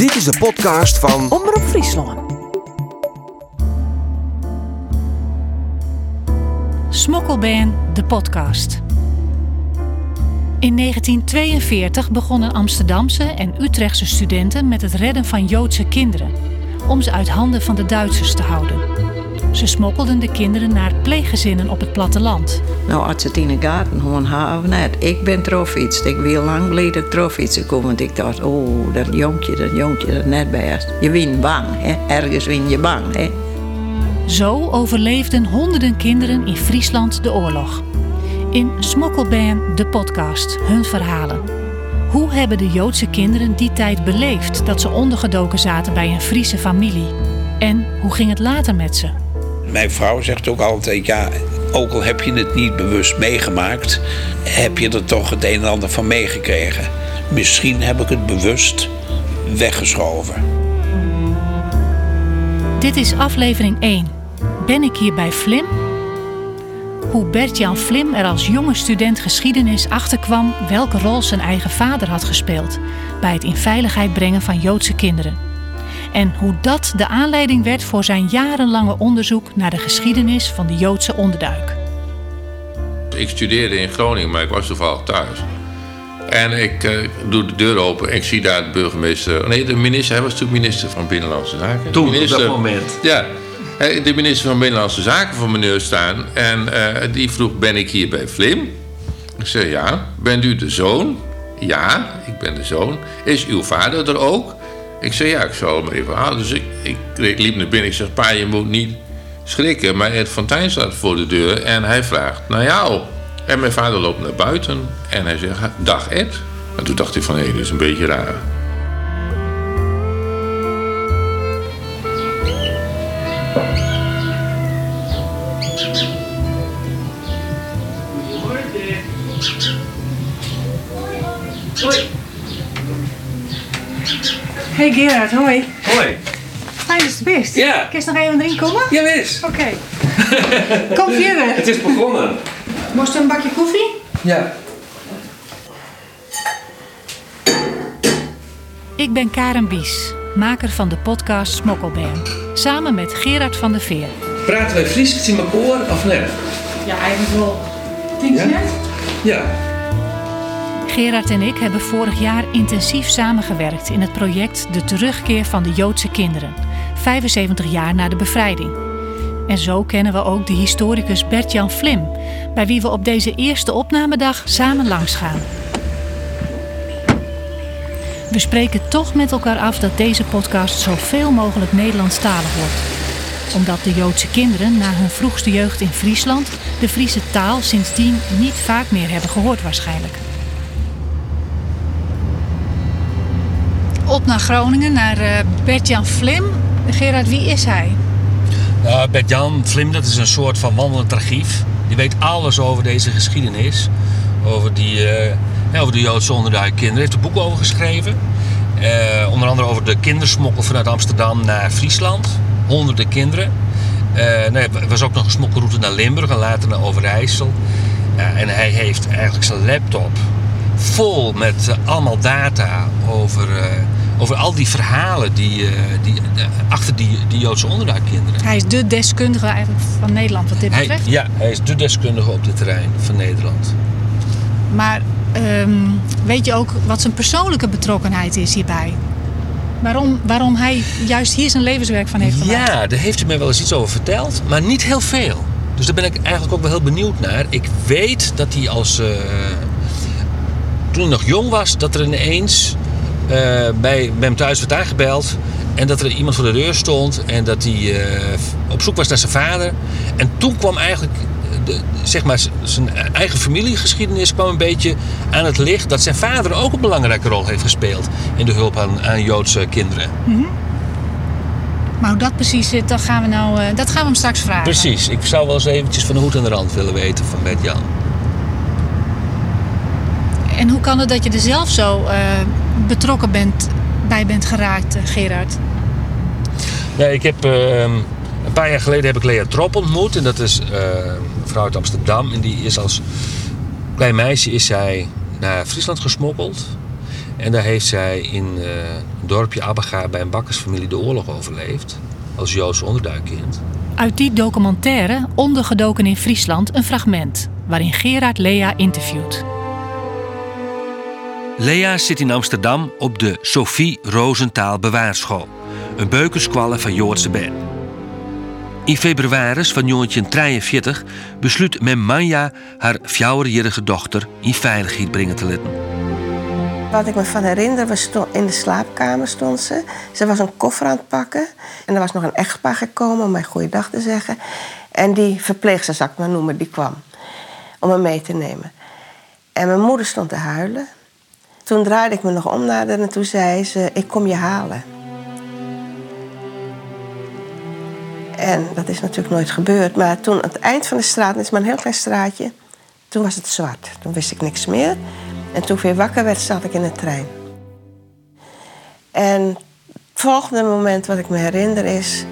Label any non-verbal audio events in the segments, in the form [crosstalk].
Dit is de podcast van Omroep Friesland. Smokkelband, de podcast. In 1942 begonnen Amsterdamse en Utrechtse studenten met het redden van Joodse kinderen, om ze uit handen van de Duitsers te houden. Ze smokkelden de kinderen naar pleeggezinnen op het platteland. Nou, als het in de gaten gewoon net. Ik ben trofiets. Ik wil lang geleden trofietsen komen. Want ik dacht, oh, dat jonkje, dat jonkje, dat net best. Je wint bang, hè. Ergens win je bang, hè. Zo overleefden honderden kinderen in Friesland de oorlog. In Smokkelband, de podcast, hun verhalen. Hoe hebben de Joodse kinderen die tijd beleefd dat ze ondergedoken zaten bij een Friese familie? En hoe ging het later met ze? Mijn vrouw zegt ook altijd, ja, ook al heb je het niet bewust meegemaakt, heb je er toch het een en ander van meegekregen. Misschien heb ik het bewust weggeschoven. Dit is aflevering 1. Ben ik hier bij Flim? Hoe Bert-Jan Flim er als jonge student geschiedenis achterkwam welke rol zijn eigen vader had gespeeld bij het in veiligheid brengen van Joodse kinderen. En hoe dat de aanleiding werd voor zijn jarenlange onderzoek naar de geschiedenis van de Joodse onderduik. Ik studeerde in Groningen, maar ik was toevallig thuis. En ik eh, doe de deur open en ik zie daar de burgemeester... Nee, de minister, hij was toen minister van Binnenlandse Zaken. Toen, minister, op dat moment. Ja, de minister van Binnenlandse Zaken van meneer staan. En eh, die vroeg, ben ik hier bij Flim? Ik zei, ja. Bent u de zoon? Ja, ik ben de zoon. Is uw vader er ook? Ik zei, ja, ik zal hem even halen. Dus ik, ik, liep naar binnen. Ik zeg, pa, je moet niet schrikken. Maar Ed Fontijn staat voor de deur en hij vraagt naar jou. En mijn vader loopt naar buiten en hij zegt, dag Ed. En toen dacht ik van, hé, dit is een beetje raar. Hey Gerard, hoi. Hoi. Fijn dat je er bent. Ja. Kun je nog even erin komen? Ja, wist. Oké. [laughs] Kom verder. Het is begonnen. Moest een bakje koffie? Ja. Ik ben Karen Bies, maker van de podcast Smokkelband. Samen met Gerard van der Veer. Praten wij Fries in koor of nee? Ja, eigenlijk wel. Je Ja? net? Ja. Gerard en ik hebben vorig jaar intensief samengewerkt in het project De Terugkeer van de Joodse Kinderen, 75 jaar na de bevrijding. En zo kennen we ook de historicus Bert-Jan Flim, bij wie we op deze eerste opnamedag samen langsgaan. We spreken toch met elkaar af dat deze podcast zoveel mogelijk Nederlandstalig wordt. Omdat de Joodse kinderen na hun vroegste jeugd in Friesland de Friese taal sindsdien niet vaak meer hebben gehoord waarschijnlijk. Op naar Groningen, naar eh, Bert-Jan Flim. Gerard, wie is hij? Nou, Bert-Jan Vlim, dat is een soort van wandelend archief. Die weet alles over deze geschiedenis. Over, die, eh, over de Joodse onderduikkinderen. Hij heeft er boeken over geschreven. Eh, onder andere over de kindersmokkel vanuit Amsterdam naar Friesland. Honderden kinderen. Nou, er was ook nog een smokkelroute naar Limburg en later naar Overijssel. En hij heeft eigenlijk zijn laptop vol met allemaal data over, over al die verhalen die, eh, die, eh, achter die, die Joodse onderduikkinderen. Hij is de deskundige eigenlijk van Nederland wat dit Hij, betreft. ja, hij is de deskundige op dit terrein van Nederland. Maar ehm, weet je ook wat zijn persoonlijke betrokkenheid is hierbij? Waarom, waarom hij juist hier zijn levenswerk van heeft gemaakt? Ja, daar heeft hij mij wel eens iets over verteld, maar niet heel veel. Dus daar ben ik eigenlijk ook wel heel benieuwd naar. Ik weet dat hij als. eh, toen hij nog jong was, dat er ineens bij, bij hem thuis werd aangebeld. En dat er iemand voor de deur stond en dat hij eh, op zoek was naar zijn vader. En toen kwam eigenlijk de, zeg maar, zijn eigen familiegeschiedenis kwam een beetje aan het licht. Dat zijn vader ook een belangrijke rol heeft gespeeld in de hulp aan, aan Joodse kinderen. Maar hoe dat precies zit, dat gaan we, nou, eh, dat gaan we hem straks vragen. Precies, ik zou wel eens eventjes van de hoed en de rand willen weten van Bert-Jan. En hoe kan het dat je er zelf zo eh, betrokken bent, bij bent geraakt, eh, Gerard? Ja, ik heb, ehm, een paar jaar geleden heb ik Lea Trop ontmoet. En dat is ehm, een vrouw uit Amsterdam. En die is als klein meisje is zij naar Friesland gesmokkeld. En daar heeft zij in eh, dorpje Abaga bij een bakkersfamilie de oorlog overleeft. Als Joods onderduikkind. Uit die documentaire, Ondergedoken in Friesland, een fragment. Waarin Gerard Lea interviewt. Lea zit in Amsterdam op de Sophie Rosentaal Bewaarschool. Een beukenskwalle van Joodse ben. In februari van 1943 besluit men Manja haar fjouwerjarige dochter in veiligheid brengen te laten. Wat ik me van herinner, we stond, in de slaapkamer stond ze. Ze was een koffer aan het pakken. En er was nog een echtpaar gekomen om mij goeiedag te zeggen. En die verpleegster, zal ik maar noemen, die kwam. Om me mee te nemen. En mijn moeder stond te huilen. Toen draaide ik me nog om naar haar en toen zei ze... ik kom je halen. En dat is natuurlijk nooit gebeurd. Maar toen, aan het eind van de straat, het is maar een heel klein straatje... toen was het zwart. Toen wist ik niks meer. En toen ik weer wakker werd, zat ik in de trein. En het volgende moment wat ik me herinner is...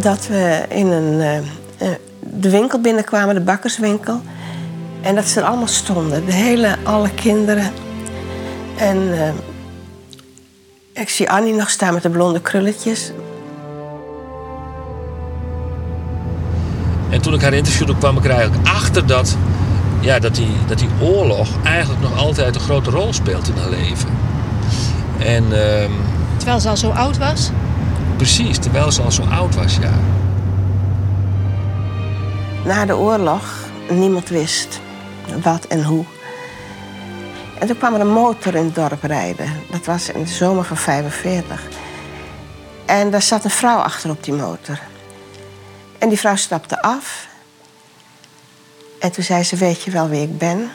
dat we in een, uh, uh, de winkel binnenkwamen, de bakkerswinkel... en dat ze er allemaal stonden, de hele, alle kinderen... En uh, ik zie Annie nog staan met de blonde krulletjes. En toen ik haar interviewde, kwam ik er eigenlijk achter dat, ja, dat, die, dat die oorlog eigenlijk nog altijd een grote rol speelt in haar leven. En, uh, terwijl ze al zo oud was? Precies, terwijl ze al zo oud was, ja. Na de oorlog, niemand wist wat en hoe. En toen kwam er een motor in het dorp rijden. Dat was in de zomer van 45. En daar zat een vrouw achter op die motor. En die vrouw stapte af. En toen zei ze, weet je wel wie ik ben?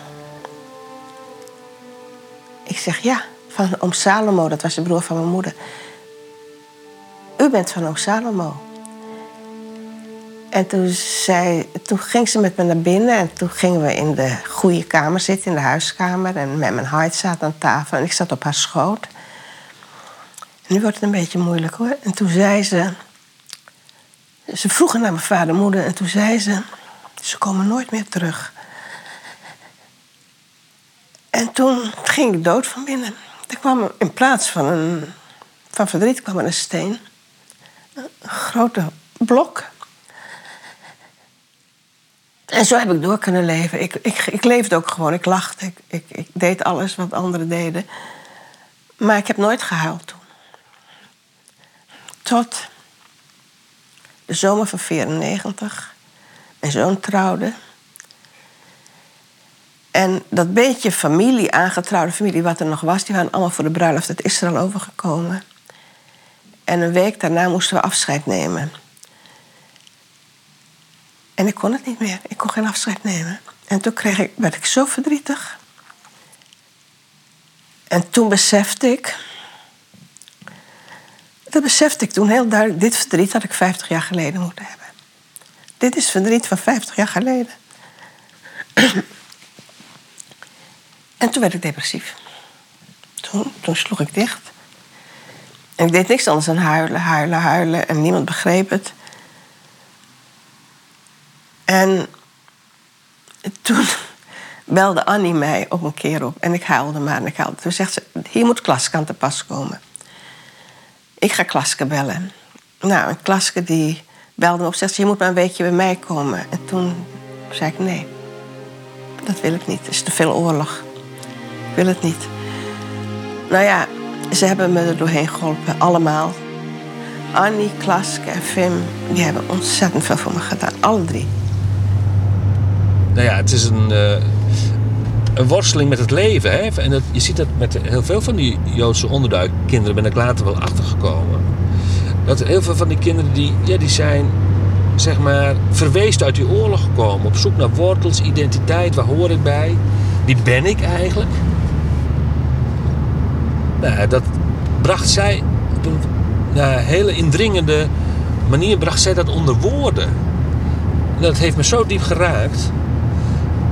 Ik zeg, ja, van oom Salomo. Dat was de broer van mijn moeder. U bent van oom Salomo. En toen, zei, toen ging ze met me naar binnen en toen gingen we in de goede kamer zitten, in de huiskamer. En met mijn hart zat aan tafel en ik zat op haar schoot. En nu wordt het een beetje moeilijk hoor. En toen zei ze. Ze vroegen naar mijn vader en moeder en toen zei ze. Ze komen nooit meer terug. En toen ging ik dood van binnen. Er kwam in plaats van, een, van verdriet kwam er een steen. Een grote blok. En zo heb ik door kunnen leven. Ik, ik, ik leefde ook gewoon. Ik lachte. Ik, ik, deed alles wat anderen deden. Maar ik heb nooit gehuild toen. Tot de zomer van 94. Mijn zoon trouwde. En dat beetje familie, aangetrouwde familie wat er nog was... die waren allemaal voor de bruiloft uit Israël overgekomen. En een week daarna moesten we afscheid nemen. En ik kon het niet meer. Ik kon geen afscheid nemen. En toen kreeg ik, werd ik zo verdrietig. En toen besefte ik. Dat besefte ik toen heel duidelijk. Dit verdriet had ik 50 jaar geleden moeten hebben. Dit is verdriet van 50 jaar geleden. en toen werd ik depressief. Toen, toen sloeg ik dicht. En ik deed niks anders dan huilen, huilen, huilen. En niemand begreep het. En toen [laughs] belde Annie mij op een keer op. En ik huilde maar en ik. Toen zegt ze, hier moet Klaske aan te pas komen. Ik ga Klaske bellen. Nou, en Klaske die belde me op. Zegt ze, je moet maar een weekje bij mij komen. En toen zei ik, nee. Dat wil ik niet. Het is te veel oorlog. Ik wil het niet. Nou ja, ze hebben me er doorheen geholpen. Allemaal. Annie, Klaske en Fim, die hebben ontzettend veel voor me gedaan. Alle drie. Nou ja, het is een, uh, een worsteling met het leven. Hè? En dat, je ziet dat met heel veel van die Joodse onderduikkinderen ben ik later wel achtergekomen. Dat heel veel van die kinderen die, ja, die zijn zeg maar verweest uit die oorlog gekomen. Op zoek naar wortels, identiteit, waar hoor ik bij? Wie ben ik eigenlijk? Nou, dat bracht zij op een nou, hele indringende manier bracht zij dat onder woorden. En dat heeft me zo diep geraakt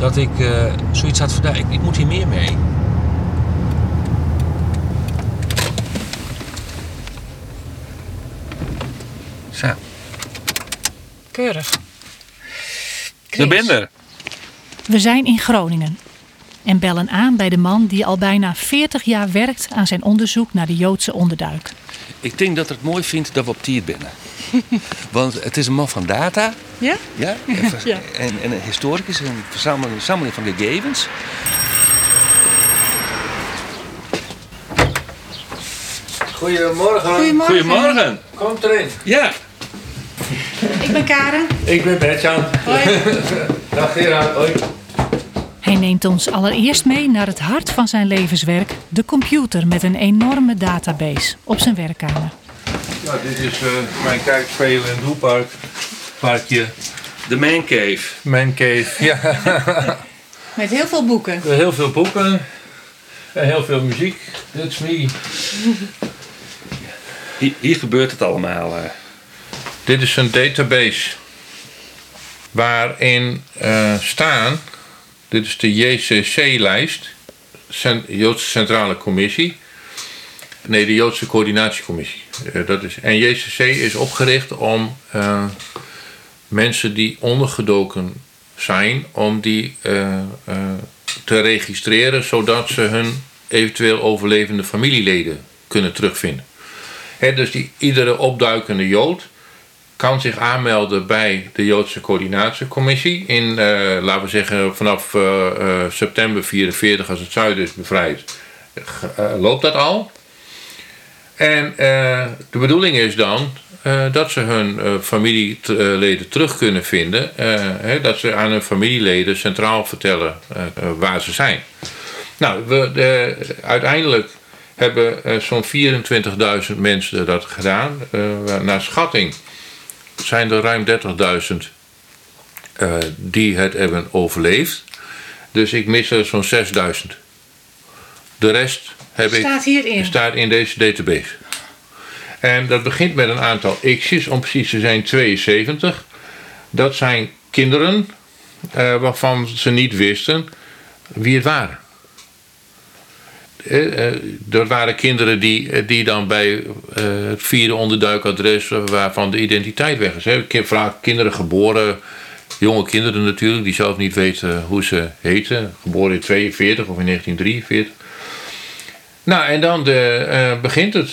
dat ik uh, zoiets had van, ik, ik moet hier meer mee. Zo. Keurig. De bender. We zijn in Groningen. en bellen aan bij de man die al bijna 40 jaar werkt aan zijn onderzoek naar de Joodse onderduik. Ik denk dat ik het mooi vindt dat we op Tiert binnen. [laughs] Want het is een man van data. Ja? Ja, [laughs] en, Ja. en, en een historicus, een verzameling, verzameling van gegevens. Goedemorgen. Goedemorgen. Goedemorgen. Kom erin. Ja. Ik ben Karen. Ik ben Bertjan. Hoi. [laughs] Dag Gerard. Hoi. Hij neemt ons allereerst mee naar het hart van zijn levenswerk, de computer met een enorme database op zijn werkkamer. Ja, dit is eh, mijn kijkspelen in Doelpark. Parkje. De Man Cave. Man cave. Ja. [laughs] Met heel veel boeken. Heel veel boeken. En heel veel muziek. That's me. Hier, hier gebeurt het allemaal. eh. Dit is een database waarin eh, staan, dit is de JCC-lijst, Cent- Joodse Centrale Commissie. Nee, de Joodse Coördinatiecommissie. Eh, dat is, en JCC is opgericht om eh, mensen die ondergedoken zijn, om die eh, te registreren, zodat ze hun eventueel overlevende familieleden kunnen terugvinden. Hè, dus die, iedere opduikende Jood kan zich aanmelden bij de Joodse Coördinatiecommissie. In, laten we zeggen, vanaf eh, september 44, als het zuiden is bevrijd, loopt dat al. En eh, de bedoeling is dan eh, dat ze hun eh, familieleden terug kunnen vinden. dat ze aan hun familieleden centraal vertellen waar ze zijn. Nou, we, de, uiteindelijk hebben zo'n 24.000 mensen dat gedaan. Naar schatting zijn er ruim 30.000 eh, die het hebben overleefd. Dus ik mis er zo'n 6.000. De rest heb ik, Staat hierin. staat in deze database. En dat begint met een aantal x's, om precies te zijn 72. Dat zijn kinderen eh, waarvan ze niet wisten wie het waren. Eh, eh, dat waren kinderen die, die dan bij het vierde onderduikadres waarvan de identiteit weg is. Hè. Vaak kinderen geboren, jonge kinderen natuurlijk, die zelf niet weten hoe ze heten. Geboren in 42 of in 1943. Nou, en dan de, eh, begint het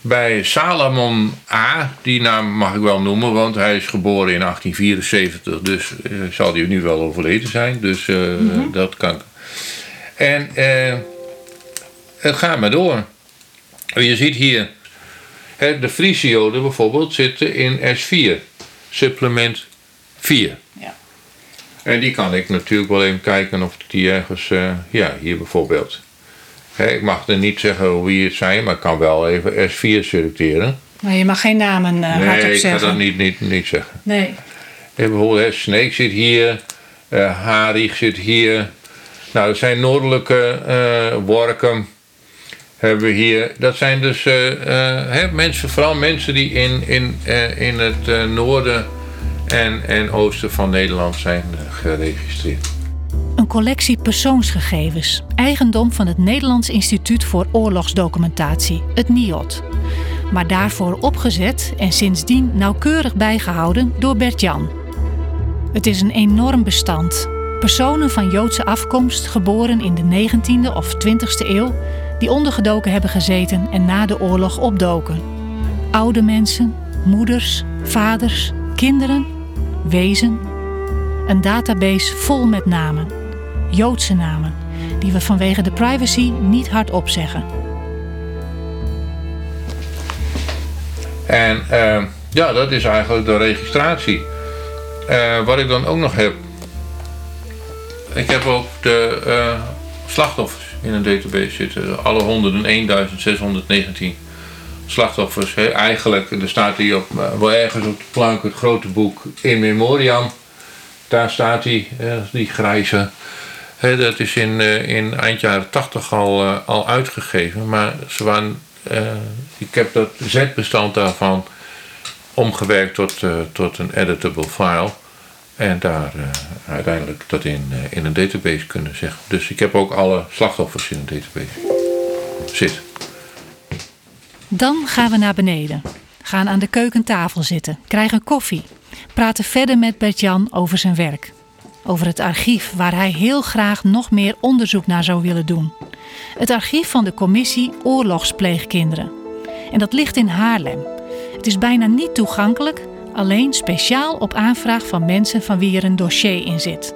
bij Salomon A. Die naam mag ik wel noemen, want hij is geboren in 1874. Dus eh, zal hij nu wel overleden zijn. Dus eh, dat kan. En het gaat maar door. Je ziet hier, hè, de Friese Joden bijvoorbeeld zitten in S4, supplement 4. Ja. En die kan ik natuurlijk wel even kijken of die ergens, ja, hier bijvoorbeeld. Ik mag er niet zeggen wie het zijn, maar ik kan wel even S4 selecteren. Maar je mag geen namen eh, hardop nee, ik zeggen. ga dat niet, niet, niet zeggen. Nee. En bijvoorbeeld, Snake zit hier, eh Harig zit hier. Nou, dat zijn noordelijke eh Workum. Hebben we hier. Dat zijn dus mensen, vooral mensen die in, in, in het noorden en, en oosten van Nederland zijn geregistreerd. Collectie persoonsgegevens, eigendom van het Nederlands Instituut voor Oorlogsdocumentatie, het NIOD. Maar daarvoor opgezet en sindsdien nauwkeurig bijgehouden door Bert-Jan. Het is een enorm bestand. Personen van Joodse afkomst, geboren in de 19e of 20e eeuw, die ondergedoken hebben gezeten en na de oorlog opdoken. Oude mensen, moeders, vaders, kinderen, wezen. Een database vol met namen. Joodse namen, die we vanwege de privacy niet hardop zeggen. En eh, ja, dat is eigenlijk de registratie. Eh, wat ik dan ook nog heb. Ik heb ook de eh, slachtoffers in een database zitten. Alle 101.619 slachtoffers. Eigenlijk, er staat hier op, eh, wel ergens op de plank het grote boek In Memoriam. Daar staat hij, die grijze. Hè, dat is in, eh, in eind jaren 80 al, eh, al uitgegeven. Maar ze waren, eh, ik heb dat Z-bestand daarvan omgewerkt tot, tot een editable file. En daar uiteindelijk dat in, in een database kunnen zeggen. Dus ik heb ook alle slachtoffers in een database. Zit. Dan gaan we naar beneden. Gaan aan de keukentafel zitten, krijgen koffie. Praten verder met Bert-Jan over zijn werk. Over het archief waar hij heel graag nog meer onderzoek naar zou willen doen. Het archief van de commissie Oorlogspleegkinderen. En dat ligt in Haarlem. Het is bijna niet toegankelijk, alleen speciaal op aanvraag van mensen van wie er een dossier in zit.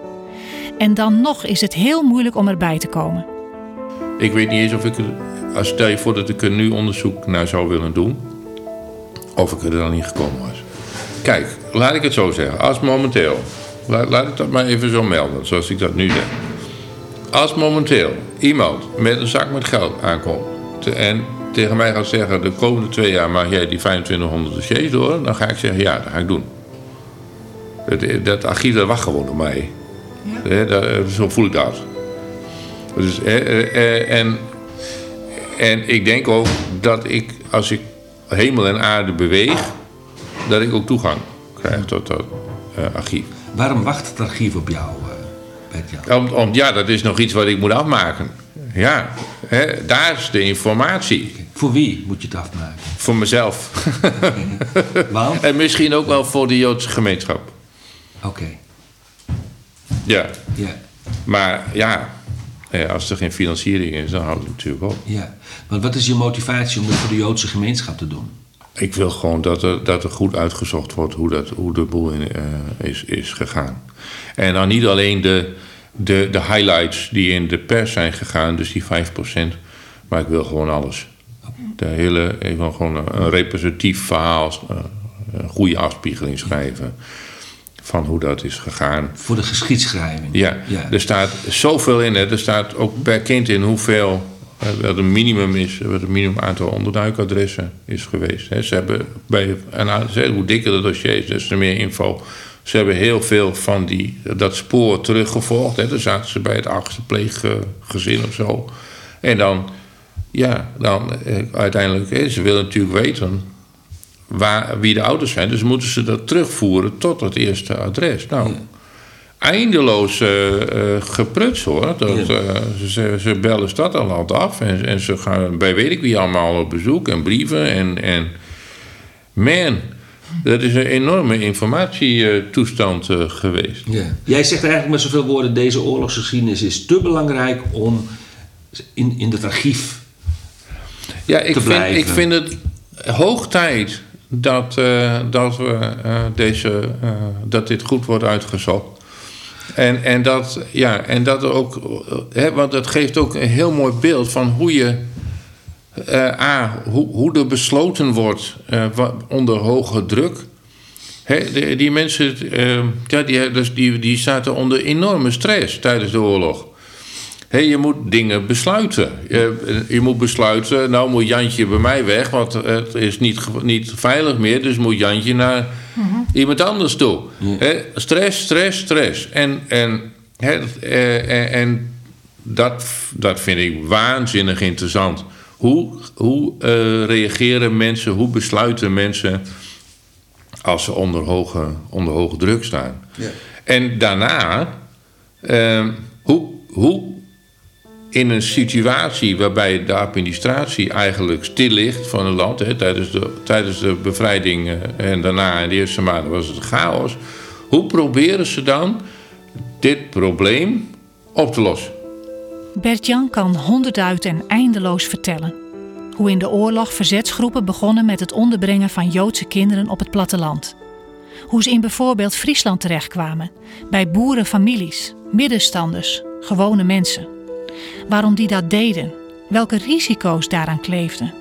En dan nog is het heel moeilijk om erbij te komen. Ik weet niet eens of ik er, als stel je voor dat ik er nu onderzoek naar zou willen doen, of ik er dan niet gekomen was. Kijk, laat ik het zo zeggen. Als momenteel, laat, laat ik dat maar even zo melden, zoals ik dat nu zeg. Als momenteel iemand met een zak met geld aankomt en tegen mij gaat zeggen: de komende twee jaar mag jij die 2500 dossiers door, dan ga ik zeggen: ja, dat ga ik doen. Dat, dat archief dat wacht gewoon op mij. Dat- zo voel ik dat. Dus, eh, eh, eh, en, en ik denk ook dat ik, als ik hemel en aarde beweeg, dat ik ook toegang krijg tot dat eh, archief. Waarom wacht het archief op jou, eh Bert-Jan? Om, om, ja, dat is nog iets wat ik moet afmaken. Ja, hè, daar is de informatie. Voor wie moet je het afmaken? Voor mezelf. [laughs] Want? en misschien ook wel voor de Joodse gemeenschap. Oké, Ja, ja, maar ja, als er geen financiering is, dan houdt het natuurlijk op. ja. Want wat is je motivatie om dat voor de Joodse gemeenschap te doen? Ik wil gewoon dat er, dat er goed uitgezocht wordt hoe, dat, hoe de boel in, eh, is, is gegaan. En dan niet alleen de, de, de highlights die in de pers zijn gegaan, dus die 5%, maar ik wil gewoon alles. De hele, ik wil gewoon een, representatief verhaal, eh, een goede afspiegeling schrijven van hoe dat is gegaan. Voor de geschiedschrijving? Ja, ja. er staat zoveel in. Hè. Er staat ook per kind in hoeveel. Wat een minimum is, wat een minimum aantal onderduikadressen is geweest. Ze hebben bij ze- hoe dikker het dossier is, des te meer info. Ze hebben heel veel van die, dat spoor teruggevolgd. Dan zaten ze bij het achtste pleeggezin of zo. En dan, ja, dan eh, uiteindelijk, ze willen natuurlijk weten waar, wie de ouders zijn. Dus moeten ze dat terugvoeren tot het eerste adres. Nou, eindeloos eh eh, gepruts hoor. Dat, eh, ze, ze bellen stadland af en, en ze gaan bij weet ik wie allemaal op bezoek en brieven. En, en man, dat is een enorme informatietoestand eh, geweest. Ja. Jij zegt eigenlijk met zoveel woorden: deze oorlogsgeschiedenis is te belangrijk om in, in het archief. Ja, ik te vind, blijven. ik vind het hoog tijd dat, dat, we, deze, dat dit goed wordt uitgezocht. En, en, dat, ja, en dat ook, hè, want het geeft ook een heel mooi beeld van hoe je. eh, A, hoe, hoe er besloten wordt eh, onder hoge druk. Hè, die mensen eh, ja, die, dus die, die zaten onder enorme stress tijdens de oorlog. Hé, je moet dingen besluiten. Je, je moet besluiten, nou moet Jantje bij mij weg, want het is niet, niet veilig meer, dus moet Jantje naar iemand anders toe. Hè, stress, stress, stress. En, en, hè, eh, en, en dat, dat vind ik waanzinnig interessant. Hoe, hoe eh, reageren mensen, hoe besluiten mensen als ze onder hoge, onder hoge druk staan? En daarna, eh, hoe, hoe in een situatie waarbij de administratie eigenlijk stil ligt van het land, hè, tijdens, de, tijdens de bevrijding eh, en daarna in de eerste maanden was het chaos. Hoe proberen ze dan dit probleem op te lossen? Bert-Jan kan honderdduit en eindeloos vertellen. Hoe in de oorlog verzetsgroepen begonnen met het onderbrengen van Joodse kinderen op het platteland. Hoe ze in bijvoorbeeld Friesland terechtkwamen, bij boerenfamilies, middenstanders, gewone mensen. Waarom die dat deden, welke risico's daaraan kleefden.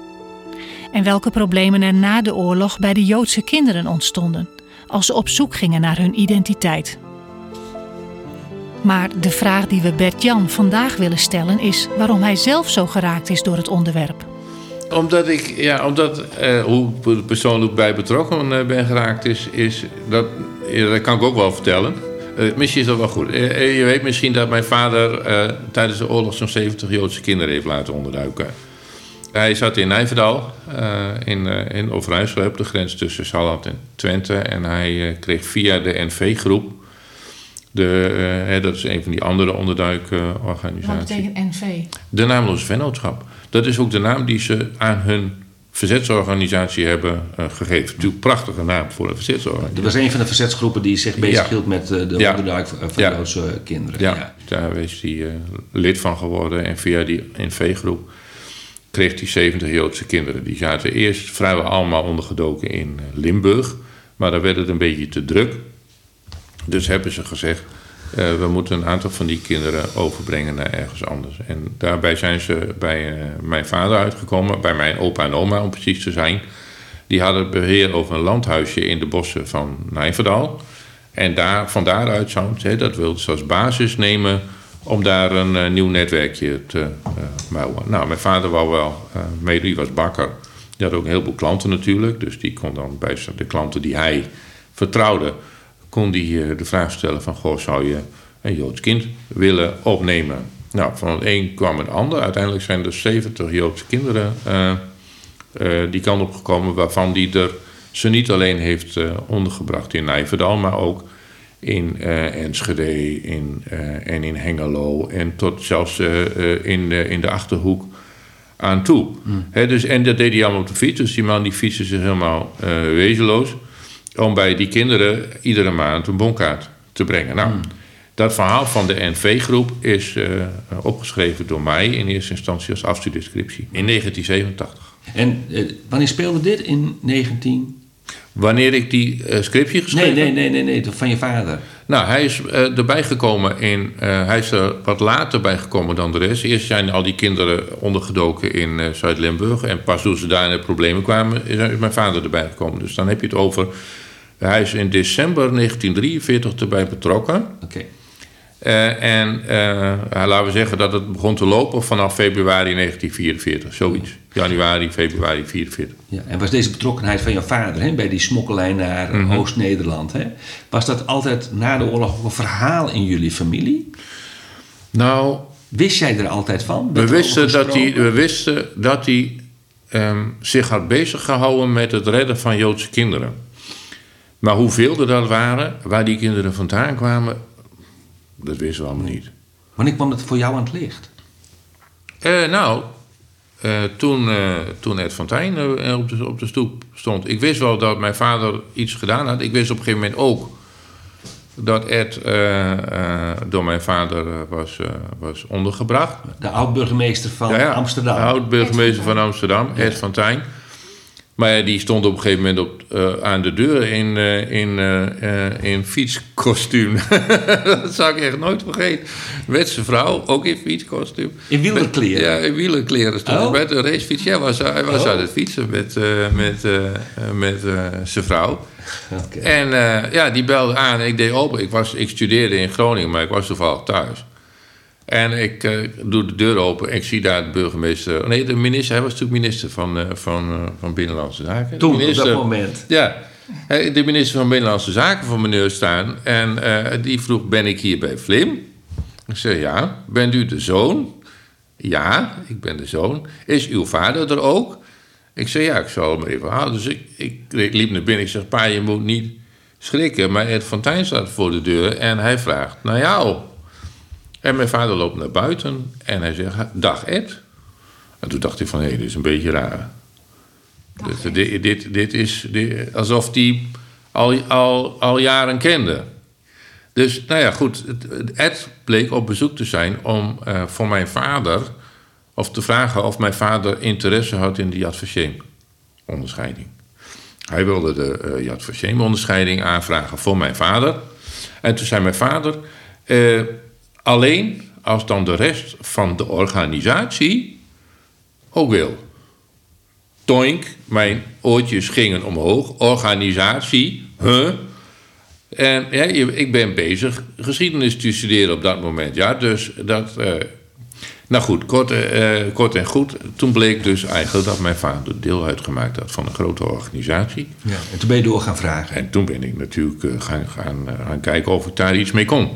En welke problemen er na de oorlog bij de Joodse kinderen ontstonden, als ze op zoek gingen naar hun identiteit. Maar de vraag die we Bert-Jan vandaag willen stellen is waarom hij zelf zo geraakt is door het onderwerp. Omdat ik, ja, omdat eh, hoe er persoonlijk bij betrokken eh, ben geraakt, is, is dat, dat kan ik ook wel vertellen. Eh, misschien is dat wel goed. Eh, eh, je weet misschien dat mijn vader tijdens de oorlog zo'n 70 Joodse kinderen heeft laten onderduiken. Hij zat in Nijverdal, in, in Overijssel, op de grens tussen Salland en Twente. En hij kreeg via de NV-groep, dat is een van die andere onderduikorganisaties. NV? De naamloze vennootschap. Dat is ook de naam die ze aan hun verzetsorganisatie hebben eh, gegeven. Natuurlijk prachtige naam voor een verzetsorganisatie. Dat was een van de verzetsgroepen die zich bezighield Ja. met eh, de Ja. onderduik van Ja. Joodse kinderen. Ja, daar is hij eh, lid van geworden. En via die NV-groep kreeg hij 70 Joodse kinderen. Die zaten eerst vrijwel allemaal ondergedoken in Limburg. Maar daar werd het een beetje te druk. Dus hebben ze gezegd... eh, we moeten een aantal van die kinderen overbrengen naar ergens anders. En daarbij zijn ze bij eh, mijn vader uitgekomen. Bij mijn opa en oma, om precies te zijn. Die hadden het beheer over een landhuisje in de bossen van Nijverdal. En daar, van daaruit dat wilden ze als basis nemen om daar een eh, nieuw netwerkje te bouwen. Nou, mijn vader wou wel mee, die was bakker. Die had ook een heleboel klanten natuurlijk. Dus die kon dan bij de klanten die hij vertrouwde, kon die eh, de vraag stellen van, goh, zou je een Joods kind willen opnemen? Nou, van het een kwam het ander. Uiteindelijk zijn er 70 Joodse kinderen eh, eh, die kant op gekomen, waarvan die er ze niet alleen heeft ondergebracht in Nijverdal, maar ook in Enschede in, en in Hengelo en tot zelfs in, de, in de Achterhoek aan toe. Hè, dus, en dat deed hij allemaal op de fiets, dus die man die fietste zich helemaal wezenloos om bij die kinderen iedere maand een bonkaart te brengen. Nou, dat verhaal van de NV-groep is eh, opgeschreven door mij in eerste instantie als afstudeerscriptie in 1987. En eh, wanneer speelde dit? In 19... Wanneer ik die eh, scriptie Nee, geschreven nee, nee, nee, nee, van je vader. Nou, hij is erbij gekomen in. hij is er wat later bij gekomen dan de rest. Eerst zijn al die kinderen ondergedoken in Zuid-Limburg. En pas toen ze daar in de problemen kwamen, is, is mijn vader erbij gekomen. Dus dan heb je het over. Hij is in december 1943 erbij betrokken. Oké. Eh, en eh, laten we zeggen dat het begon te lopen vanaf februari 1944. Zoiets. Januari, februari 44. Ja, en was deze betrokkenheid van jouw vader hè, bij die smokkelijn naar Mhm. Oost-Nederland, hè, was dat altijd na de oorlog ook een verhaal in jullie familie? Nou, Wist jij er altijd van? We wisten, dat hij, we wisten dat hij zich had bezig gehouden met het redden van Joodse kinderen. Maar hoeveel er dat waren, waar die kinderen vandaan kwamen, dat wisten we allemaal niet. Wanneer kwam het voor jou aan het licht? Eh, nou, eh, toen, eh, toen Ed van Tijn eh, op, de, op de stoep stond. Ik wist wel dat mijn vader iets gedaan had. Ik wist op een gegeven moment ook dat Ed eh, eh, door mijn vader was, eh, was ondergebracht. De oud-burgemeester van Amsterdam. Oud-burgemeester van Amsterdam, Ed van Tijn. Maar ja, die stond op een gegeven moment op, eh, aan de deur in, eh, in, eh, in fietskostuum. [laughs] dat zou ik echt nooit vergeten. Met zijn vrouw, ook in fietskostuum. In wielerkleren? Ja, in wielerkleren stond Oh. met een racefiets. Ja, was, hij was Oh. aan het fietsen met, met, met zijn vrouw. Oké. En ja, die belde aan en ik deed open. Ik, was, ik studeerde in Groningen, maar ik was toevallig thuis. En ik eh, doe de deur open en ik zie daar de burgemeester... Nee, de minister, hij was natuurlijk minister van, eh, van, eh, van Binnenlandse Zaken. Toen, op minister- dat moment. Ja, de minister van Binnenlandse Zaken van meneer staan. En die vroeg, ben ik hier bij Vlim? Ik zei, ja. Bent u de zoon? Ja, ik ben de zoon. Is uw vader er ook? Ik zei, ja, ik zal hem even halen. Dus ik, ik, ik liep naar binnen. Ik zeg, pa, je moet niet schrikken. Maar Ed van Tijn staat voor de deur en hij vraagt naar jou. En mijn vader loopt naar buiten en hij zegt, dag Ed. En toen dacht ik van, hé, dit is een beetje raar. Dit, dit, dit is dit- alsof hij al, al, al jaren kende. Dus, nou ja, goed. Ed bleek op bezoek te zijn om eh, voor mijn vader... of te vragen of mijn vader interesse had in de Yad Vashem-onderscheiding. Hij wilde de Yad Vashem-onderscheiding aanvragen voor mijn vader. En toen zei mijn vader... eh, alleen als dan de rest van de organisatie ook wil. Toink, mijn oortjes gingen omhoog. Organisatie, huh? En ja, ik ben bezig geschiedenis te studeren op dat moment. Ja, dus dat. eh, nou goed, kort, eh, kort en goed. Toen bleek dus eigenlijk dat mijn vader deel uitgemaakt had van een grote organisatie. Ja, en toen ben je door gaan vragen. En toen ben ik natuurlijk eh, gaan, gaan, eh, gaan kijken of ik daar iets mee kon.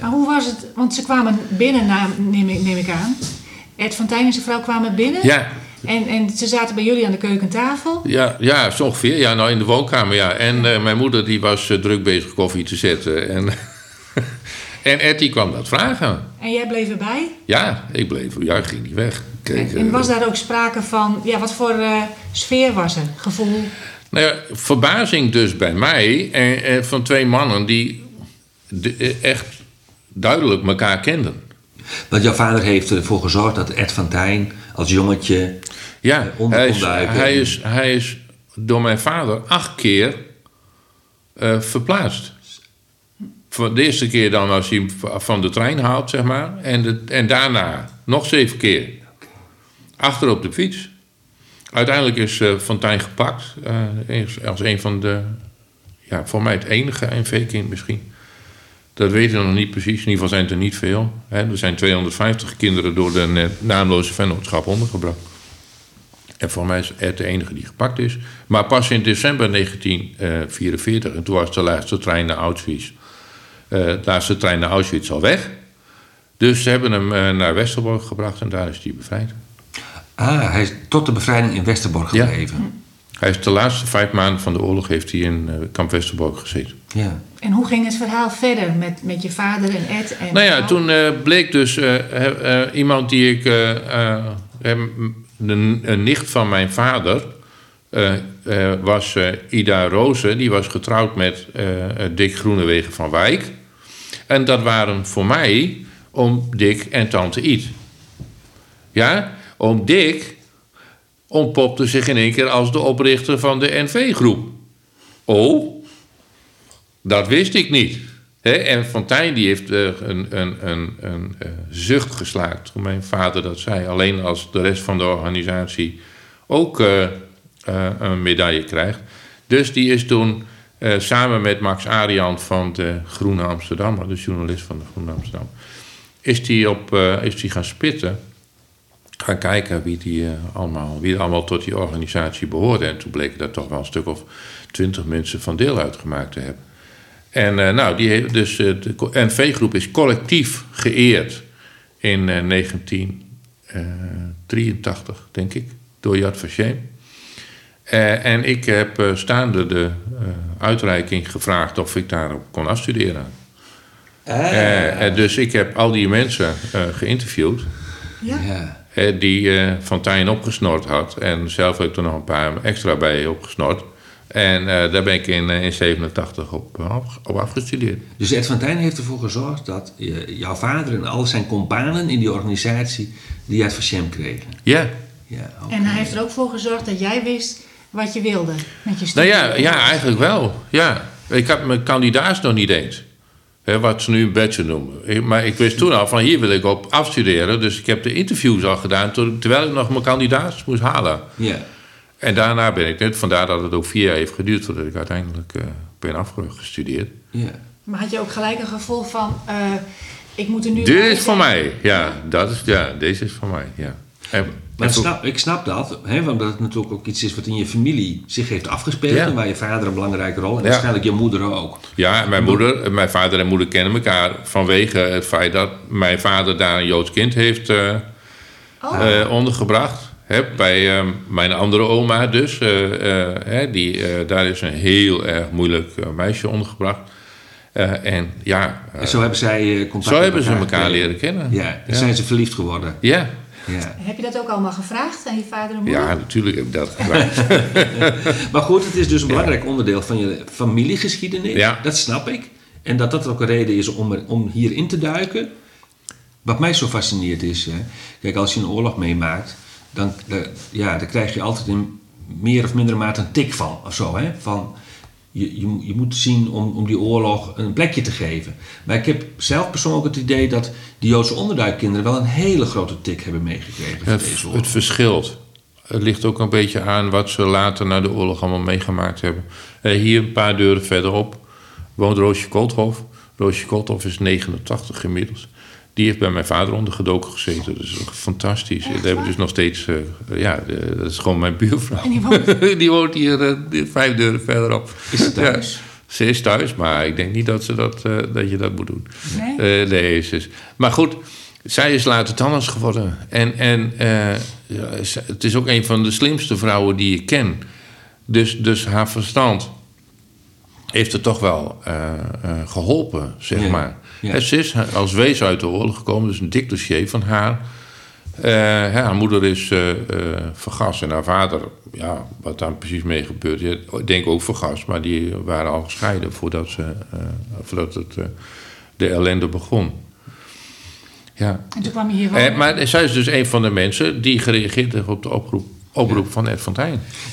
Maar hoe was het? Want ze kwamen binnen, na, neem, ik, neem ik aan. Ed van Tijn en zijn vrouw kwamen binnen. Ja, En, en ze zaten bij jullie aan de keukentafel. Ja, ja, zo ongeveer. Ja, nou in de woonkamer, ja. En eh, mijn moeder die was druk bezig koffie te zetten. En, [laughs] En Ed die kwam dat vragen. En jij bleef erbij? Ja, ik bleef, ja, ik ging niet weg. Kijk, En was eh, daar ook sprake van, ja, wat voor eh, sfeer was er? Gevoel? Nou ja, verbazing dus bij mij en, en van twee mannen die de- eh, echt duidelijk elkaar kenden. Want jouw vader heeft ervoor gezorgd dat Ed van Tijn als jongetje Ja, onder hij is, hij, is, hij is door mijn vader acht keer eh, verplaatst. De eerste keer dan als hij hem van de trein haalt, zeg maar. En, en daarna nog zeven keer. Achter op de fiets. Uiteindelijk is eh Fontijn gepakt. eh, als een van de... Ja, voor mij het enige NV-kind misschien. Dat weten we nog niet precies. In ieder geval zijn het er niet veel. Hè. Er zijn 250 kinderen door de eh, naamloze vennootschap ondergebracht. En voor mij is Ed de enige die gepakt is. Maar pas in december 1944, en toen was de laatste trein naar Auschwitz. Eh, de laatste trein naar Auschwitz al weg. Dus ze hebben hem eh, naar Westerbork gebracht en daar is hij bevrijd. Ah, hij is tot de bevrijding in Westerbork Ja. gebleven. Hij is de laatste vijf maanden van de oorlog heeft hij in eh, kamp Westerbork gezeten. Ja. En hoe ging het verhaal verder met, met je vader en Ed? En Nou ja, jou? toen eh, bleek dus eh, eh, eh, iemand die ik. eh, eh, hem- een, een nicht van mijn vader. eh, eh, was eh, Ida Rozen. Die was getrouwd met eh, eh, Dick Groenewegen van Wijk. En dat waren voor mij om Dick en tante Iet. Ja, om Dick ontpopte zich in één keer als de oprichter van de NV-groep. Oh, dat wist ik niet. En Fontijn die heeft eh, een, een, een, een eh, zucht geslaakt toen mijn vader dat zei. Alleen als de rest van de organisatie ook eh, een medaille krijgt. Dus die is toen eh, samen met Max Arian van de Groene Amsterdammer, de journalist van de Groene Amsterdam, is die, op, eh, is gaan spitten. Gaan kijken wie, die, eh, allemaal, wie allemaal tot die organisatie behoorde. En toen bleken daar toch wel een stuk of twintig mensen van deel uitgemaakt te hebben. En nou, die dus, de NV-groep is collectief geëerd in eh, 1983, denk ik, door Yad Vashem. Eh, en ik heb eh, staande de eh, uitreiking gevraagd of ik daarop kon afstuderen. Eh, eh, dus ik heb al die mensen eh, geïnterviewd Ja? Eh, die eh Fontijn opgesnord had. En zelf heb ik er nog een paar extra bij opgesnord. En eh, daar ben ik in 1987 op, op afgestudeerd. Dus Ed van Tijn heeft ervoor gezorgd dat jouw vader en al zijn companen in die organisatie die Yad Vashem kregen. Ja, Ja. En hij heeft er ook voor gezorgd dat jij wist wat je wilde met je nou studie. ja, ja eigenlijk wel. Ja. Ik had mijn kandidaat nog niet eens. Hè, wat ze nu een bachelor noemen. Ik- Maar ik wist toen al van hier wil ik op afstuderen. Dus ik heb de interviews al gedaan terwijl ik nog mijn kandidaat moest halen. Ja. En daarna ben ik net, vandaar dat het ook vier jaar heeft geduurd voordat ik uiteindelijk eh, ben afgestudeerd. ja. Maar had je ook gelijk een gevoel van, eh, ik moet er nu... Dit is voor mij, ja. Dat is, ja, deze is voor mij, ja. En, Maar ik snap, ik snap dat, hè, want dat het natuurlijk ook iets is wat in je familie zich heeft afgespeeld. Ja. En waar je vader een belangrijke rol en Ja. waarschijnlijk je moeder ook. ja, mijn, moeder, mijn vader en moeder kennen elkaar vanwege het feit dat mijn vader daar een Joods kind heeft eh, Oh. eh, ondergebracht. Hè, bij eh, mijn andere oma dus. eh, eh, hè, die, eh, daar is een heel erg moeilijk meisje ondergebracht. Eh, en ja, En zo hebben zij eh, contact zo met hebben ze elkaar leren kennen. Ja, en ja. zijn ze verliefd geworden. ja. Ja. Heb je dat ook allemaal gevraagd aan je vader en moeder? ja, natuurlijk heb ik dat gevraagd. [laughs] Maar goed, het is dus een belangrijk onderdeel van je familiegeschiedenis. Ja. Dat snap ik. En dat dat ook een reden is om, er- om hierin te duiken. Wat mij zo fascineert is, hè, kijk, als je een oorlog meemaakt, dan, dan- ja, dan krijg je altijd in meer of mindere mate een tik van. Of zo, hè? Van, je, je, je moet zien om, om die oorlog een plekje te geven. Maar ik heb zelf persoonlijk het idee dat die Joodse onderduikkinderen wel een hele grote tik hebben meegekregen Het, deze oorlog. het verschilt. Het ligt ook een beetje aan wat ze later na de oorlog allemaal meegemaakt hebben. Eh, hier een paar deuren verderop woont Roosje Kolthof. Roosje Kolthof is 89 inmiddels. Die heeft bij mijn vader ondergedoken gezeten. Dus fantastisch. Daar hebben dus nog steeds... eh, ja, de- dat is gewoon mijn buurvrouw. En die woont- [laughs] die woont hier eh, vijf deuren verderop. Is ze thuis? Ja, ze is thuis, maar ik denk niet dat, ze dat, eh, dat je dat moet doen. Nee? Nee, ze is- Maar goed, zij is later tandarts geworden. En, en het is ook een van de slimste vrouwen die ik ken. Dus, dus haar verstand heeft er toch wel eh, eh, geholpen, zeg Ja, maar. En Ze is als wees uit de oorlog gekomen, dus een dik dossier van haar. Eh, hè, haar moeder is eh eh, vergast en haar vader, ja, wat daar precies mee gebeurd is, ik denk ook vergast, maar die waren al gescheiden voordat, ze, eh, voordat het, de ellende begon. Ja. En toen kwam je hier. Eh, maar zij is dus een van de mensen die gereageerd heeft op de oproep, oproep van Ed.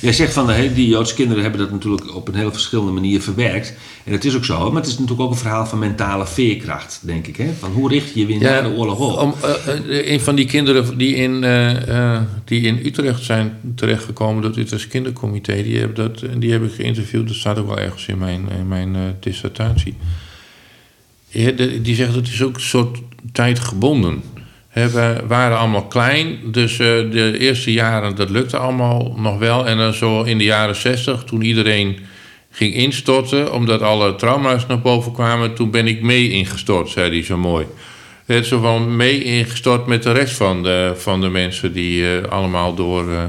Jij zegt van die Joodse kinderen hebben dat natuurlijk op een hele verschillende manier verwerkt. En dat is ook zo, maar het is natuurlijk ook een verhaal van mentale veerkracht, denk ik. Hè? Van hoe richt je je weer na de oorlog op? Om, eh, eh, een van die kinderen die in, eh, die in Utrecht zijn terechtgekomen door het Utrechts Kindercomité, die heb, dat, die heb ik geïnterviewd. Dat staat ook wel ergens in mijn, in mijn dissertatie. Ja, de- die zegt dat is ook een soort tijdgebonden. Hè, we waren allemaal klein, dus eh, de eerste jaren dat lukte allemaal nog wel. En dan zo in de jaren zestig, toen iedereen ging instorten, omdat alle trauma's naar boven kwamen, toen ben ik mee ingestort, zei hij zo mooi. Het zo van mee ingestort met de rest van de, van de mensen die eh, allemaal door. eh,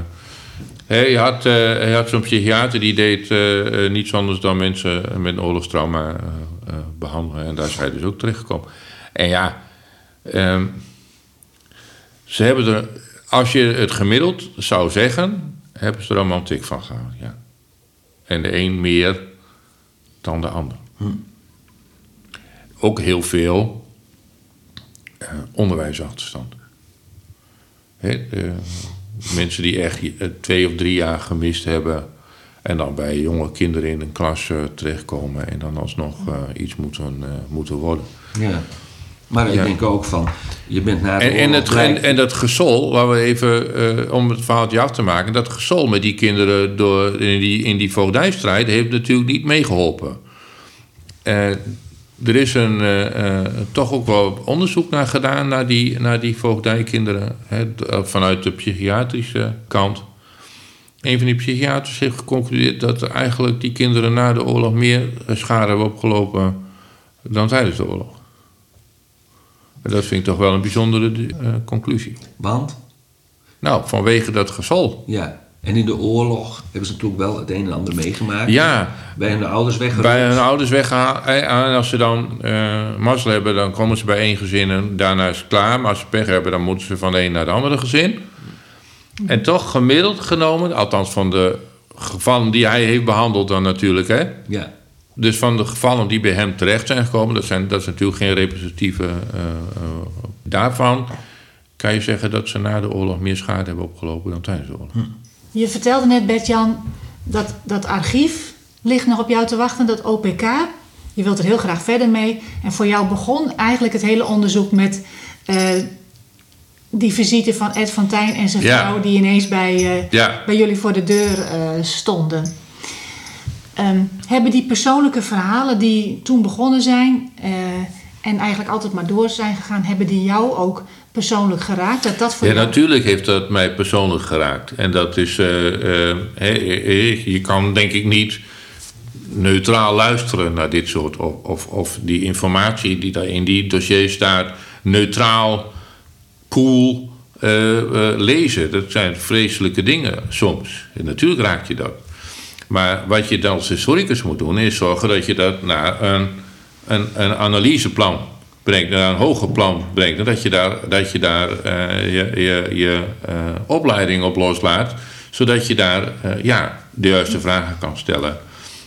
hè, je had, eh, hij had zo'n psychiater die deed eh, eh, niets anders dan mensen met oorlogstrauma eh, eh, behandelen. En daar is hij dus ook terechtgekomen. En ja, ehm, ze hebben er, als je het gemiddeld zou zeggen, hebben ze er allemaal een tik van gehouden. Ja. En de een meer dan de ander. Ook heel veel eh, onderwijsachterstand. De mensen die echt eh, twee of drie jaar gemist hebben. En dan bij jonge kinderen in een klas eh, terechtkomen. En dan alsnog eh, iets moeten, moeten worden. Ja. Maar ik Ja. denk ook van, je bent na de En, en, het, en, en dat gesol, waar we even, eh, om het verhaaltje af te maken... dat gesol met die kinderen door, in, die, in die voogdijstrijd... heeft natuurlijk niet meegeholpen. Eh, er is een, eh, eh, toch ook wel onderzoek naar gedaan... naar die, naar die voogdijkinderen, hè, vanuit de psychiatrische kant. Een van die psychiaters heeft geconcludeerd... dat eigenlijk die kinderen na de oorlog... meer schade hebben opgelopen dan tijdens de oorlog. Dat vind ik toch wel een bijzondere eh, conclusie. Want? Nou, vanwege dat gezol. Ja. En in de oorlog hebben ze natuurlijk wel het een en ander meegemaakt. Ja. Bij hun ouders weggeruimd. Bij hun ouders weggehaald. Eh, En als ze dan eh mazzel hebben, dan komen ze bij één gezin en daarna is het klaar. Maar als ze pech hebben, dan moeten ze van de een naar het andere gezin. En toch gemiddeld genomen, althans van de gevallen die hij heeft behandeld dan natuurlijk, hè. Ja. Dus van de gevallen die bij hem terecht zijn gekomen, dat, zijn, dat is natuurlijk geen representatieve eh, eh, daarvan, kan je zeggen dat ze na de oorlog meer schade hebben opgelopen dan tijdens de oorlog. Je vertelde net, Bert-Jan, dat dat archief ligt nog op jou te wachten, dat OPK. Je wilt er heel graag verder mee. En voor jou begon eigenlijk het hele onderzoek met eh, die visite van Ed van Tijn en zijn Ja. vrouw... die ineens bij, Ja. bij jullie voor de deur stonden. Ehm, hebben die persoonlijke verhalen die toen begonnen zijn... eh, en eigenlijk altijd maar door zijn gegaan... hebben die jou ook persoonlijk geraakt? Dat dat voor Ja, jou... natuurlijk heeft dat mij persoonlijk geraakt. En dat is, eh, eh, je kan denk ik niet neutraal luisteren naar dit soort, of, of, of die informatie die daar in die dossier staat, neutraal, cool lezen. Dat zijn vreselijke dingen soms. En natuurlijk raakt je dat. Maar wat je dan als historicus moet doen, is zorgen dat je dat naar een, een, een analyseplan brengt, naar een hoger plan brengt. En dat je daar, dat je, daar eh, je, je, je eh, opleiding op loslaat, zodat je daar eh, ja, de juiste vragen kan stellen.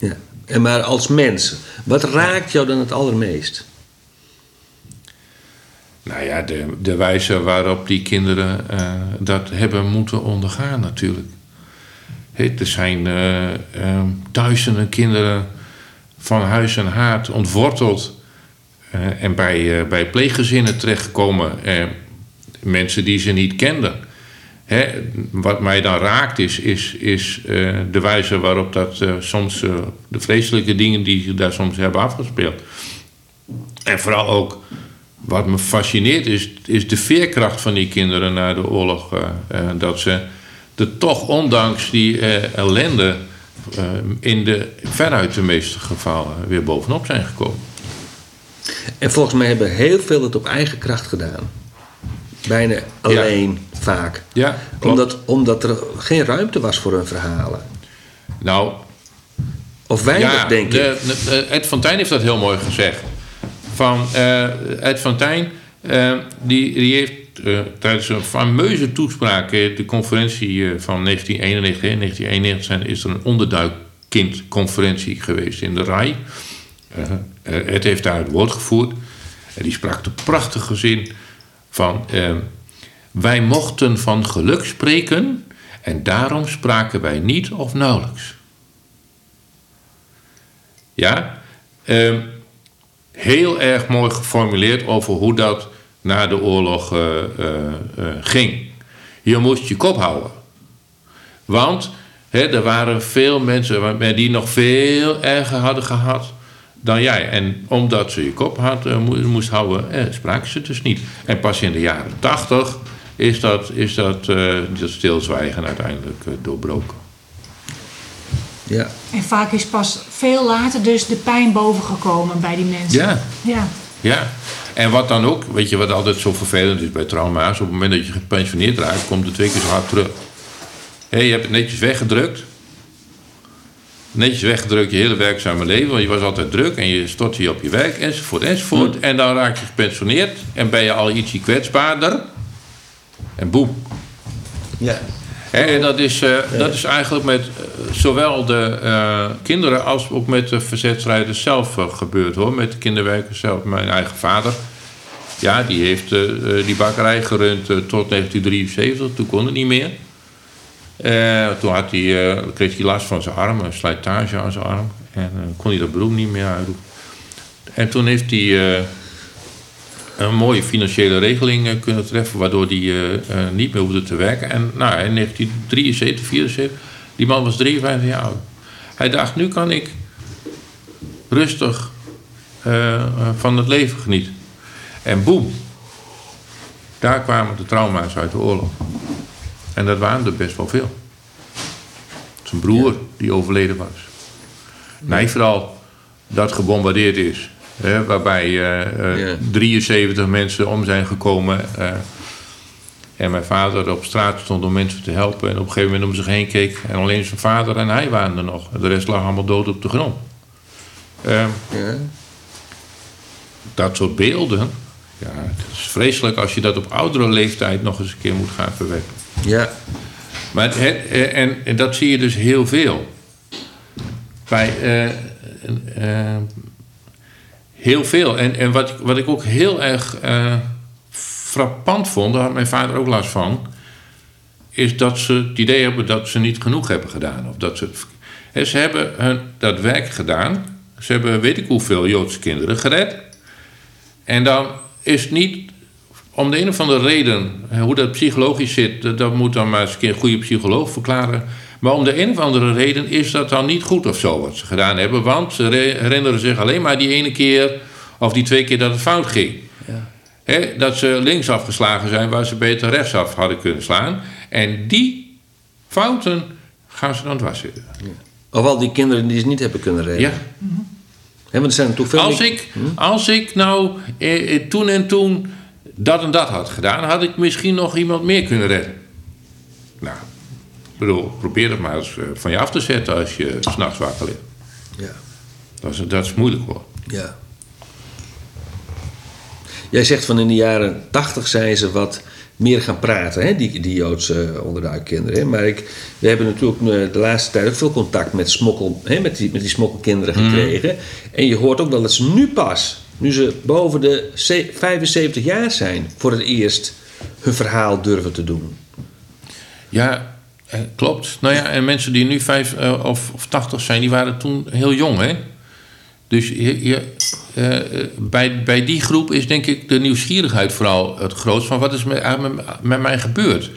Ja. En maar als mens, wat raakt jou dan het allermeest? Nou ja, de, de wijze waarop die kinderen dat hebben moeten ondergaan natuurlijk. Er zijn eh, eh, duizenden kinderen van huis en haard ontworteld eh, en bij, bij pleeggezinnen terechtgekomen. Mensen die ze niet kenden. Wat mij dan raakt is, is, is de wijze waarop dat soms, de vreselijke dingen die zich daar soms hebben afgespeeld. En vooral ook, wat me fascineert, is, is de veerkracht van die kinderen na de oorlog. dat ze er toch, ondanks die eh, ellende, eh, in de, veruit de meeste gevallen weer bovenop zijn gekomen. En volgens mij hebben heel veel het op eigen kracht gedaan. Bijna alleen, vaak. Ja, klopt. Omdat, omdat er geen ruimte was voor hun verhalen. Nou, Of weinig, ja, denk de, ik. de- Ed van Tijn heeft dat heel mooi gezegd. van uh, Ed van Tijn. Uh, die, die heeft uh, tijdens een fameuze toespraak, de conferentie van 1991, 1991 zijn, is er een onderduikkindconferentie geweest in de RAI. het heeft daar het woord gevoerd. En die sprak de prachtige zin van... wij mochten van geluk spreken en daarom spraken wij niet of nauwelijks. Ja, uh, heel erg mooi geformuleerd over hoe dat na de oorlog uh, uh, ging. Je moest je kop houden. Want hè, er waren veel mensen die nog veel erger hadden gehad dan jij. En omdat ze je kop had, moest houden, eh, spraken ze dus niet. En pas in de jaren tachtig is dat, is dat, dat stilzwijgen uiteindelijk doorbroken. Ja. En vaak is pas veel later dus de pijn bovengekomen bij die mensen. Ja. Ja. ja. En wat dan ook, weet je wat altijd zo vervelend is bij trauma's? Op het moment dat je gepensioneerd raakt, komt het twee keer zo hard terug. je hebt het netjes weggedrukt. Netjes weggedrukt je hele werkzame leven, want je was altijd druk en je stort je op je werk enzovoort enzovoort. Hm. En dan raak je gepensioneerd en ben je al ietsje kwetsbaarder. En boem. Ja. En dat is, uh, dat is eigenlijk met uh, zowel de uh, kinderen als ook met de verzetstrijders zelf gebeurd hoor. Met de kinderwerkers zelf. Mijn eigen vader, ja, die heeft die bakkerij gerund tot 1973. Toen kon het niet meer. toen had hij, kreeg hij last van zijn arm, een slijtage aan zijn arm. En kon hij dat beroep niet meer uitdoen. En toen heeft hij een mooie financiële regeling eh, kunnen treffen, waardoor die uh, uh, niet meer hoefde te werken. En nou, in 1973, 74, die man was 53 jaar oud. Hij dacht, nu kan ik rustig uh, van het leven genieten. En boem, daar kwamen de trauma's uit de oorlog. En dat waren er best wel veel. Zijn broer, ja. die overleden was. Nee, vooral dat gebombardeerd is waarbij uh, uh, 73 mensen om zijn gekomen. Uh, en mijn vader op straat stond om mensen te helpen. En op een gegeven moment om zich heen keek. En alleen zijn vader en hij waren er nog. De rest lag allemaal dood op de grond. Ja. Dat soort beelden. Ja, het is vreselijk als je dat op oudere leeftijd nog eens een keer moet gaan verwerken. Ja. Maar het, en, en, dat zie je dus heel veel. Bij Heel veel. En, en wat, wat ik ook heel erg uh, frappant vond, daar had mijn vader ook last van, is dat ze het idee hebben dat ze niet genoeg hebben gedaan. Of dat ze, ze hebben hun, dat werk gedaan. Ze hebben weet ik hoeveel Joodse kinderen gered. En dan is niet om de een of andere reden, hoe dat psychologisch zit, dat moet dan maar eens een goede psycholoog verklaren. Maar om de een of andere reden is dat dan niet goed of zo wat ze gedaan hebben. Want ze herinneren zich alleen maar die ene keer of die twee keer dat het fout ging. Ja. dat ze links afgeslagen zijn waar ze beter rechtsaf hadden kunnen slaan. En die fouten gaan ze dan dwars zitten. Ja. Of al die kinderen die ze niet hebben kunnen redden. Ja. want er zijn toch veel als, ik, hm? als ik nou eh, eh, toen en toen dat en dat had gedaan, had ik misschien nog iemand meer kunnen redden. Nou, bedoel, probeer het maar eens eh, van je af te zetten als je s'nachts wakker ligt. Ja. Dat is, dat is moeilijk hoor. Ja. Jij zegt van in de jaren tachtig zijn ze wat meer gaan praten, hè, die, die Joodse onderduikkinderen. Maar ik, we hebben natuurlijk eh, de laatste tijd ook veel contact met, smokkel, hè, met, die, met die smokkelkinderen mhm. gekregen. En je hoort ook wel dat ze nu pas, nu ze boven de 75 jaar zijn, voor het eerst hun verhaal durven te doen. Ja, eh, klopt. Nou ja, en mensen die nu vijf uh, of, of tachtig zijn, die waren toen heel jong, hè? Dus je, je, uh, bij, bij die groep is denk ik de nieuwsgierigheid vooral het grootst van wat is met, met, met mij gebeurd.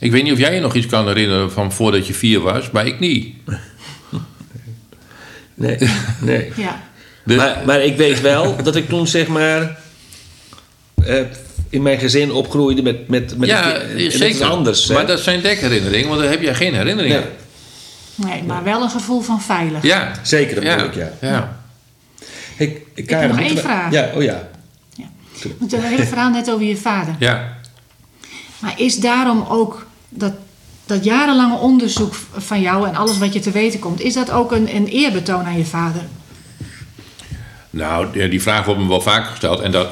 Ik weet niet of jij je nog iets kan herinneren van voordat je vier was, maar ik niet. [laughs] Nee, nee. Ja. Dus, maar, maar ik weet wel dat ik toen zeg maar in mijn gezin opgroeide met, met, met, ja, zeker. anders. Maar dat zijn dekherinneringen, want dan heb jij geen herinneringen. Nee. nee, maar wel een gevoel van veilig. Ja, zeker natuurlijk, ja. ja. ja. Hey, ik heb nog één vraag. Ja, oh ja. ja. Want een hele verhaal net over je vader. Ja. Maar is daarom ook dat, dat jarenlange onderzoek van jou en alles wat je te weten komt, is dat ook een, een eerbetoon aan je vader? Nou, die vraag wordt me wel vaker gesteld. En dat,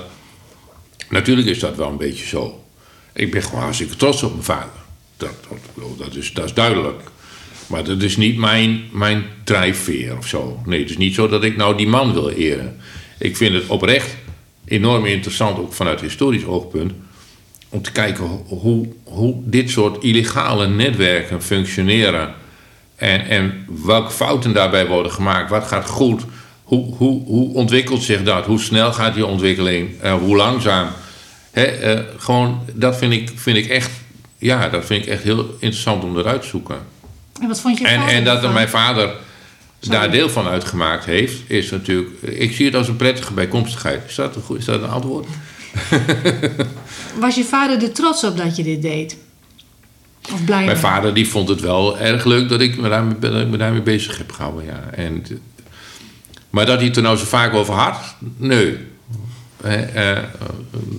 natuurlijk is dat wel een beetje zo. Ik ben gewoon hartstikke trots op mijn vader. Dat, dat, dat, is, dat is duidelijk. Maar dat is niet mijn, mijn drijfveer of zo. Nee, het is niet zo dat ik nou die man wil eren. Ik vind het oprecht enorm interessant, ook vanuit historisch oogpunt, om te kijken hoe, hoe dit soort illegale netwerken functioneren. En, en welke fouten daarbij worden gemaakt. Wat gaat goed? Hoe, hoe, hoe ontwikkelt zich dat? Hoe snel gaat die ontwikkeling? Uh, hoe langzaam? Uh, gewoon, dat vind ik, vind ik echt, ja, dat vind ik echt heel interessant om eruit te zoeken. En wat vond je En, en dat mijn vader daar deel van uitgemaakt heeft, is natuurlijk. Ik zie het als een prettige bijkomstigheid. Is dat een, goed, is dat een antwoord? [laughs] Was je vader er trots op dat je dit deed? Of blij Mijn vader die vond het wel erg leuk dat ik me daarmee, dat ik me daarmee bezig heb gehouden. Ja. En, maar dat hij het er nou zo vaak over had, nee. Hè, eh,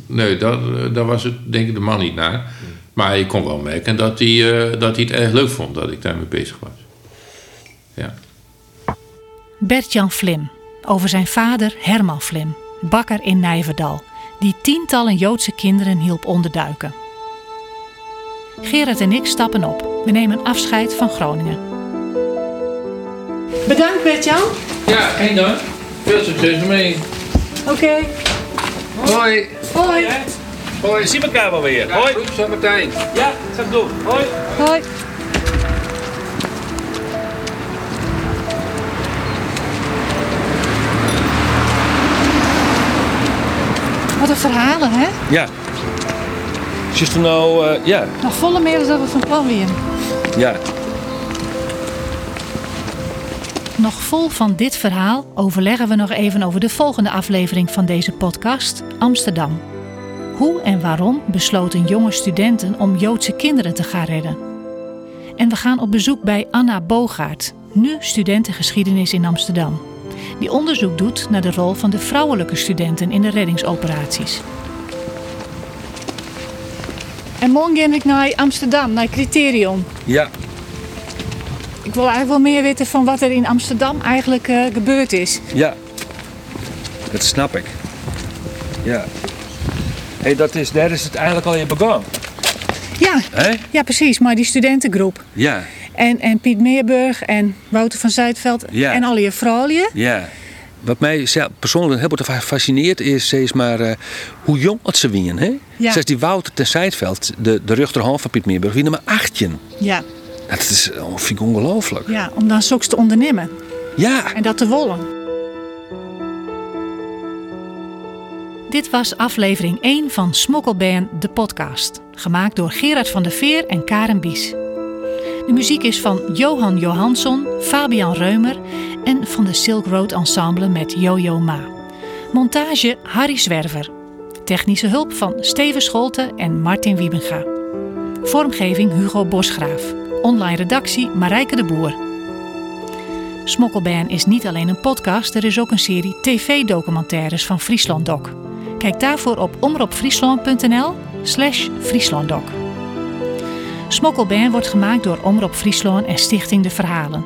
nee, daar, daar was het denk ik de man niet naar. Maar ik kon wel merken dat hij, eh, dat hij het erg leuk vond dat ik daarmee bezig was. Ja. Bert-Jan Vlim over zijn vader Herman Vlim, bakker in Nijverdal, die tientallen Joodse kinderen hielp onderduiken. Gerard en ik stappen op. We nemen afscheid van Groningen. Bedankt Bert-Jan. Ja, geen dank. Veel succes ermee. Oké. Hoi. Hoi. Hoi, zien elkaar wel weer. Hoi. Zo Martijn. Ja, ga ik doen. Hoi. Hoi. Wat een verhalen, hè? Ja. Is er nou, eh, ja, Nog volle meer dan we van plan waren. ja. Nog vol van dit verhaal overleggen we nog even over de volgende aflevering van deze podcast, Amsterdam. Hoe en waarom besloten jonge studenten om Joodse kinderen te gaan redden? En we gaan op bezoek bij Anna Bogaert, nu studentengeschiedenis in Amsterdam, die onderzoek doet naar de rol van de vrouwelijke studenten in de reddingsoperaties. En morgen ga ik naar Amsterdam, naar Criterion. Ja, Ik wil eigenlijk wel meer weten van wat er in Amsterdam eigenlijk eh, gebeurd is. ja. Dat snap ik. Ja. hey, dat is, daar is het eigenlijk al in begonnen. Ja, ja precies, maar die studentengroep. Ja, En, en Piet Meerburg en Wouter van Zuidveld Ja. en al je vrouwen. ja. Wat mij persoonlijk heel erg fascineert is, is maar eh, hoe jong het ze wien. Hè? Ja. Zes die Wouter ten Zijtveld, de, de rechterhand van Piet Meerburg, wie maar 18. Ja, Dat is, oh, vind ik ongelooflijk. ja, om dan zulks te ondernemen Ja. en dat te wollen. Dit was aflevering 1 van Smokkelband, de podcast. Gemaakt door Gerard van der Veer en Karen Bies. De muziek is van Johan Johansson, Fabian Reumer en van de Silk Road Ensemble met Jojo Ma. Montage Harry Zwerver. Technische hulp van Steven Scholte en Martin Wiebenga. Vormgeving Hugo Bosgraaf. Online redactie Marijke de Boer. Smokkelband is niet alleen een podcast, er is ook een serie tv-documentaires van Friesland Doc. Kijk daarvoor op omroepfriesland.nl slash frieslanddoc. Smokkelband wordt gemaakt door Omroep Friesland en Stichting De Verhalen.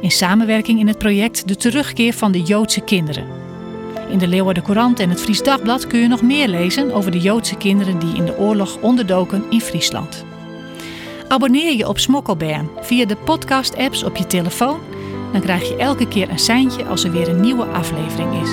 In samenwerking in het project De Terugkeer van de Joodse Kinderen. In de Leeuwarden Courant en het Fries Dagblad kun je nog meer lezen over de Joodse kinderen die in de oorlog onderdoken in Friesland. Abonneer je op Smokkelband via de podcast-apps op je telefoon dan krijg je elke keer een seintje als er weer een nieuwe aflevering is.